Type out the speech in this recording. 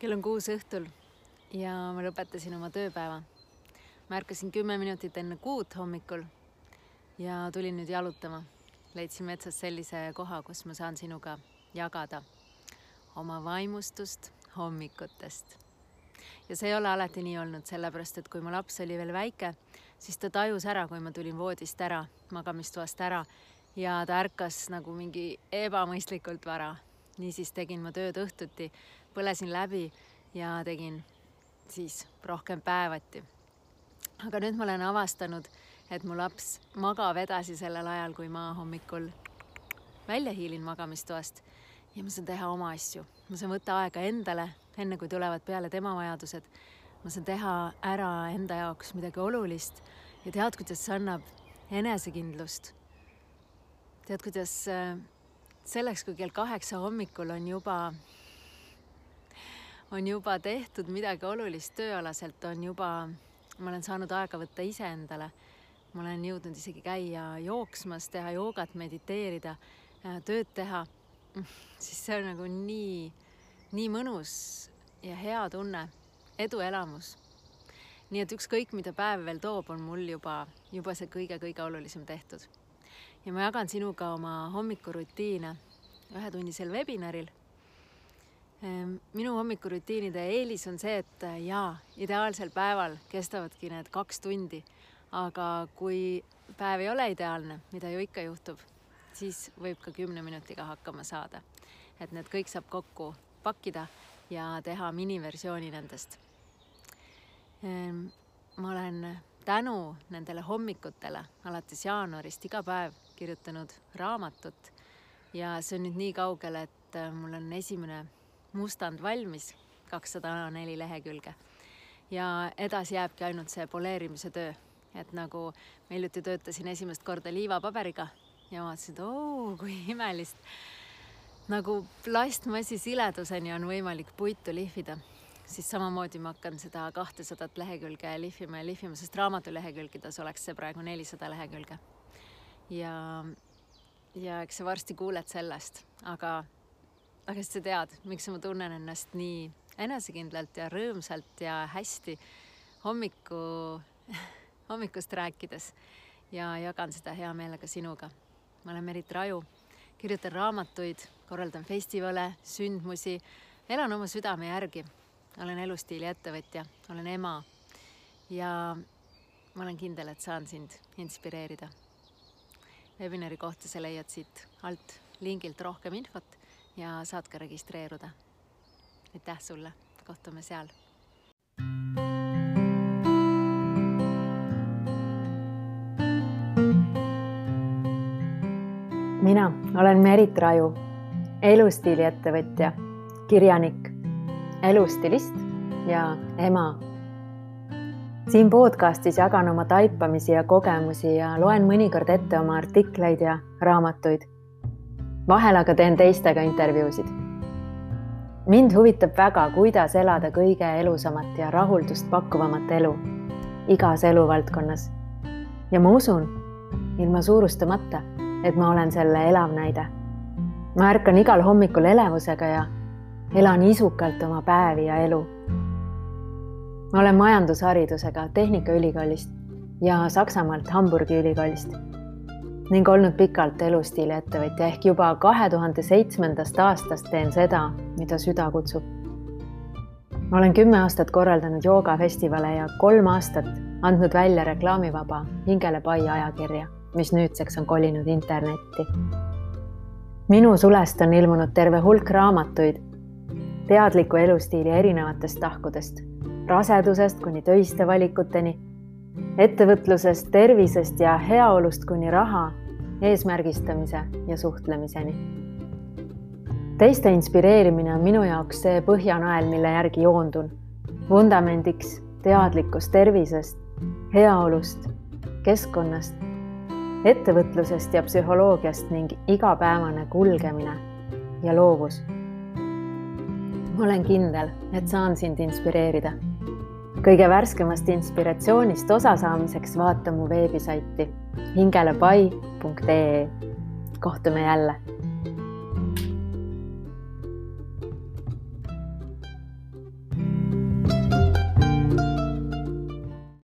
kell on kuus õhtul ja ma lõpetasin oma tööpäeva. ma ärkasin kümme minutit enne kuut hommikul ja tulin nüüd jalutama. leidsin metsas sellise koha, kus ma saan sinuga jagada oma vaimustust hommikutest. ja see ei ole alati nii olnud, sellepärast et kui mu laps oli veel väike, siis ta tajus ära, kui ma tulin voodist ära, magamistoast ära ja ta ärkas nagu mingi ebamõistlikult vara. Niisiis tegin ma tööd õhtuti, põlesin läbi ja tegin siis rohkem päevati. aga nüüd ma olen avastanud, et mu laps magab edasi sellel ajal, kui ma hommikul välja hiilin magamistoast ja ma saan teha oma asju, ma saan võtta aega endale, enne kui tulevad peale tema vajadused. ma saan teha ära enda jaoks midagi olulist ja tead, kuidas see annab enesekindlust tead, kuidas äh, selleks, kui kell kaheksa hommikul on juba, on juba tehtud midagi olulist tööalaselt, on juba, ma olen saanud aega võtta iseendale. ma olen jõudnud isegi käia jooksmas, teha joogat, mediteerida, äh, tööd teha. siis see on nagu nii, nii mõnus ja hea tunne, eduelamus nii et ükskõik, mida päev veel toob, on mul juba, juba see kõige-kõige olulisem tehtud ja ma jagan sinuga oma hommikurutiine ühetunnisel webinaril. Ehm, minu hommikurutiinide eelis on see, et äh, jaa, ideaalsel päeval kestavadki need kaks tundi, aga kui päev ei ole ideaalne, mida ju ikka juhtub, siis võib ka kümne minutiga hakkama saada. et need kõik saab kokku pakkida ja teha miniversiooni nendest. Ehm, ma olen tänu nendele hommikutele alates jaanuarist iga päev kirjutanud raamatut ja see on nüüd nii kaugel, et äh, mul on esimene mustand valmis, kakssada neli lehekülge. ja edasi jääbki ainult see poleerimise töö, et nagu ma hiljuti töötasin esimest korda liivapaberiga ja vaatasin, et oo, kui imelist. nagu plastmassi sileduseni on võimalik puitu lihvida, siis samamoodi ma hakkan seda kahtesadat lehekülge lihvima ja lihvima, sest raamatu lehekülgedes oleks see praegu nelisada lehekülge ja, ja eks sa varsti kuuled sellest, aga, aga sa tead, miks ma tunnen ennast nii enesekindlalt ja rõõmsalt ja hästi hommiku, hommikust rääkides ja jagan seda hea meelega sinuga. ma olen Merit Raju, kirjutan raamatuid, korraldan festivale, sündmusi, elan oma südame järgi. olen elustiili ettevõtja, olen ema ja ma olen kindel, et saan sind inspireerida webinari kohta sa leiad siit alt lingilt rohkem infot ja saad ka registreeruda. aitäh sulle, kohtume seal. mina olen Merit Raju, elustiiliettevõtja, kirjanik, elustilist ja ema siin podcastis jagan oma taipamisi ja kogemusi ja loen mõnikord ette oma artikleid ja raamatuid. vahel aga teen teistega intervjuusid. mind huvitab väga, kuidas elada kõige elusamat ja rahuldust pakkuvamat elu igas eluvaldkonnas. ja ma usun, ilma suurustamata, et ma olen selle elav näide. ma ärkan igal hommikul elevusega ja elan isukalt oma päevi ja elu ma olen majandusharidusega Tehnikaülikoolist ja Saksamaalt Hamburgi ülikoolist ning olnud pikalt elustiili ettevõtja ehk juba kahe tuhande seitsmendast aastast teen seda, mida süda kutsub. ma olen kümme aastat korraldanud joogafestivale ja kolm aastat andnud välja reklaamivaba Hingele pai ajakirja, mis nüüdseks on kolinud internetti. minu sulest on ilmunud terve hulk raamatuid teadliku elustiili erinevatest tahkudest rasedusest kuni töiste valikuteni, ettevõtlusest, tervisest ja heaolust kuni raha, eesmärgistamise ja suhtlemiseni. teiste inspireerimine on minu jaoks see põhjanael, mille järgi joondun. vundamendiks teadlikkus tervisest, heaolust, keskkonnast, ettevõtlusest ja psühholoogiast ning igapäevane kulgemine ja loovus ma olen kindel, et saan sind inspireerida kõige värskemast inspiratsioonist osasaamiseks vaata mu veebisaiti hingelepai.ee. kohtume jälle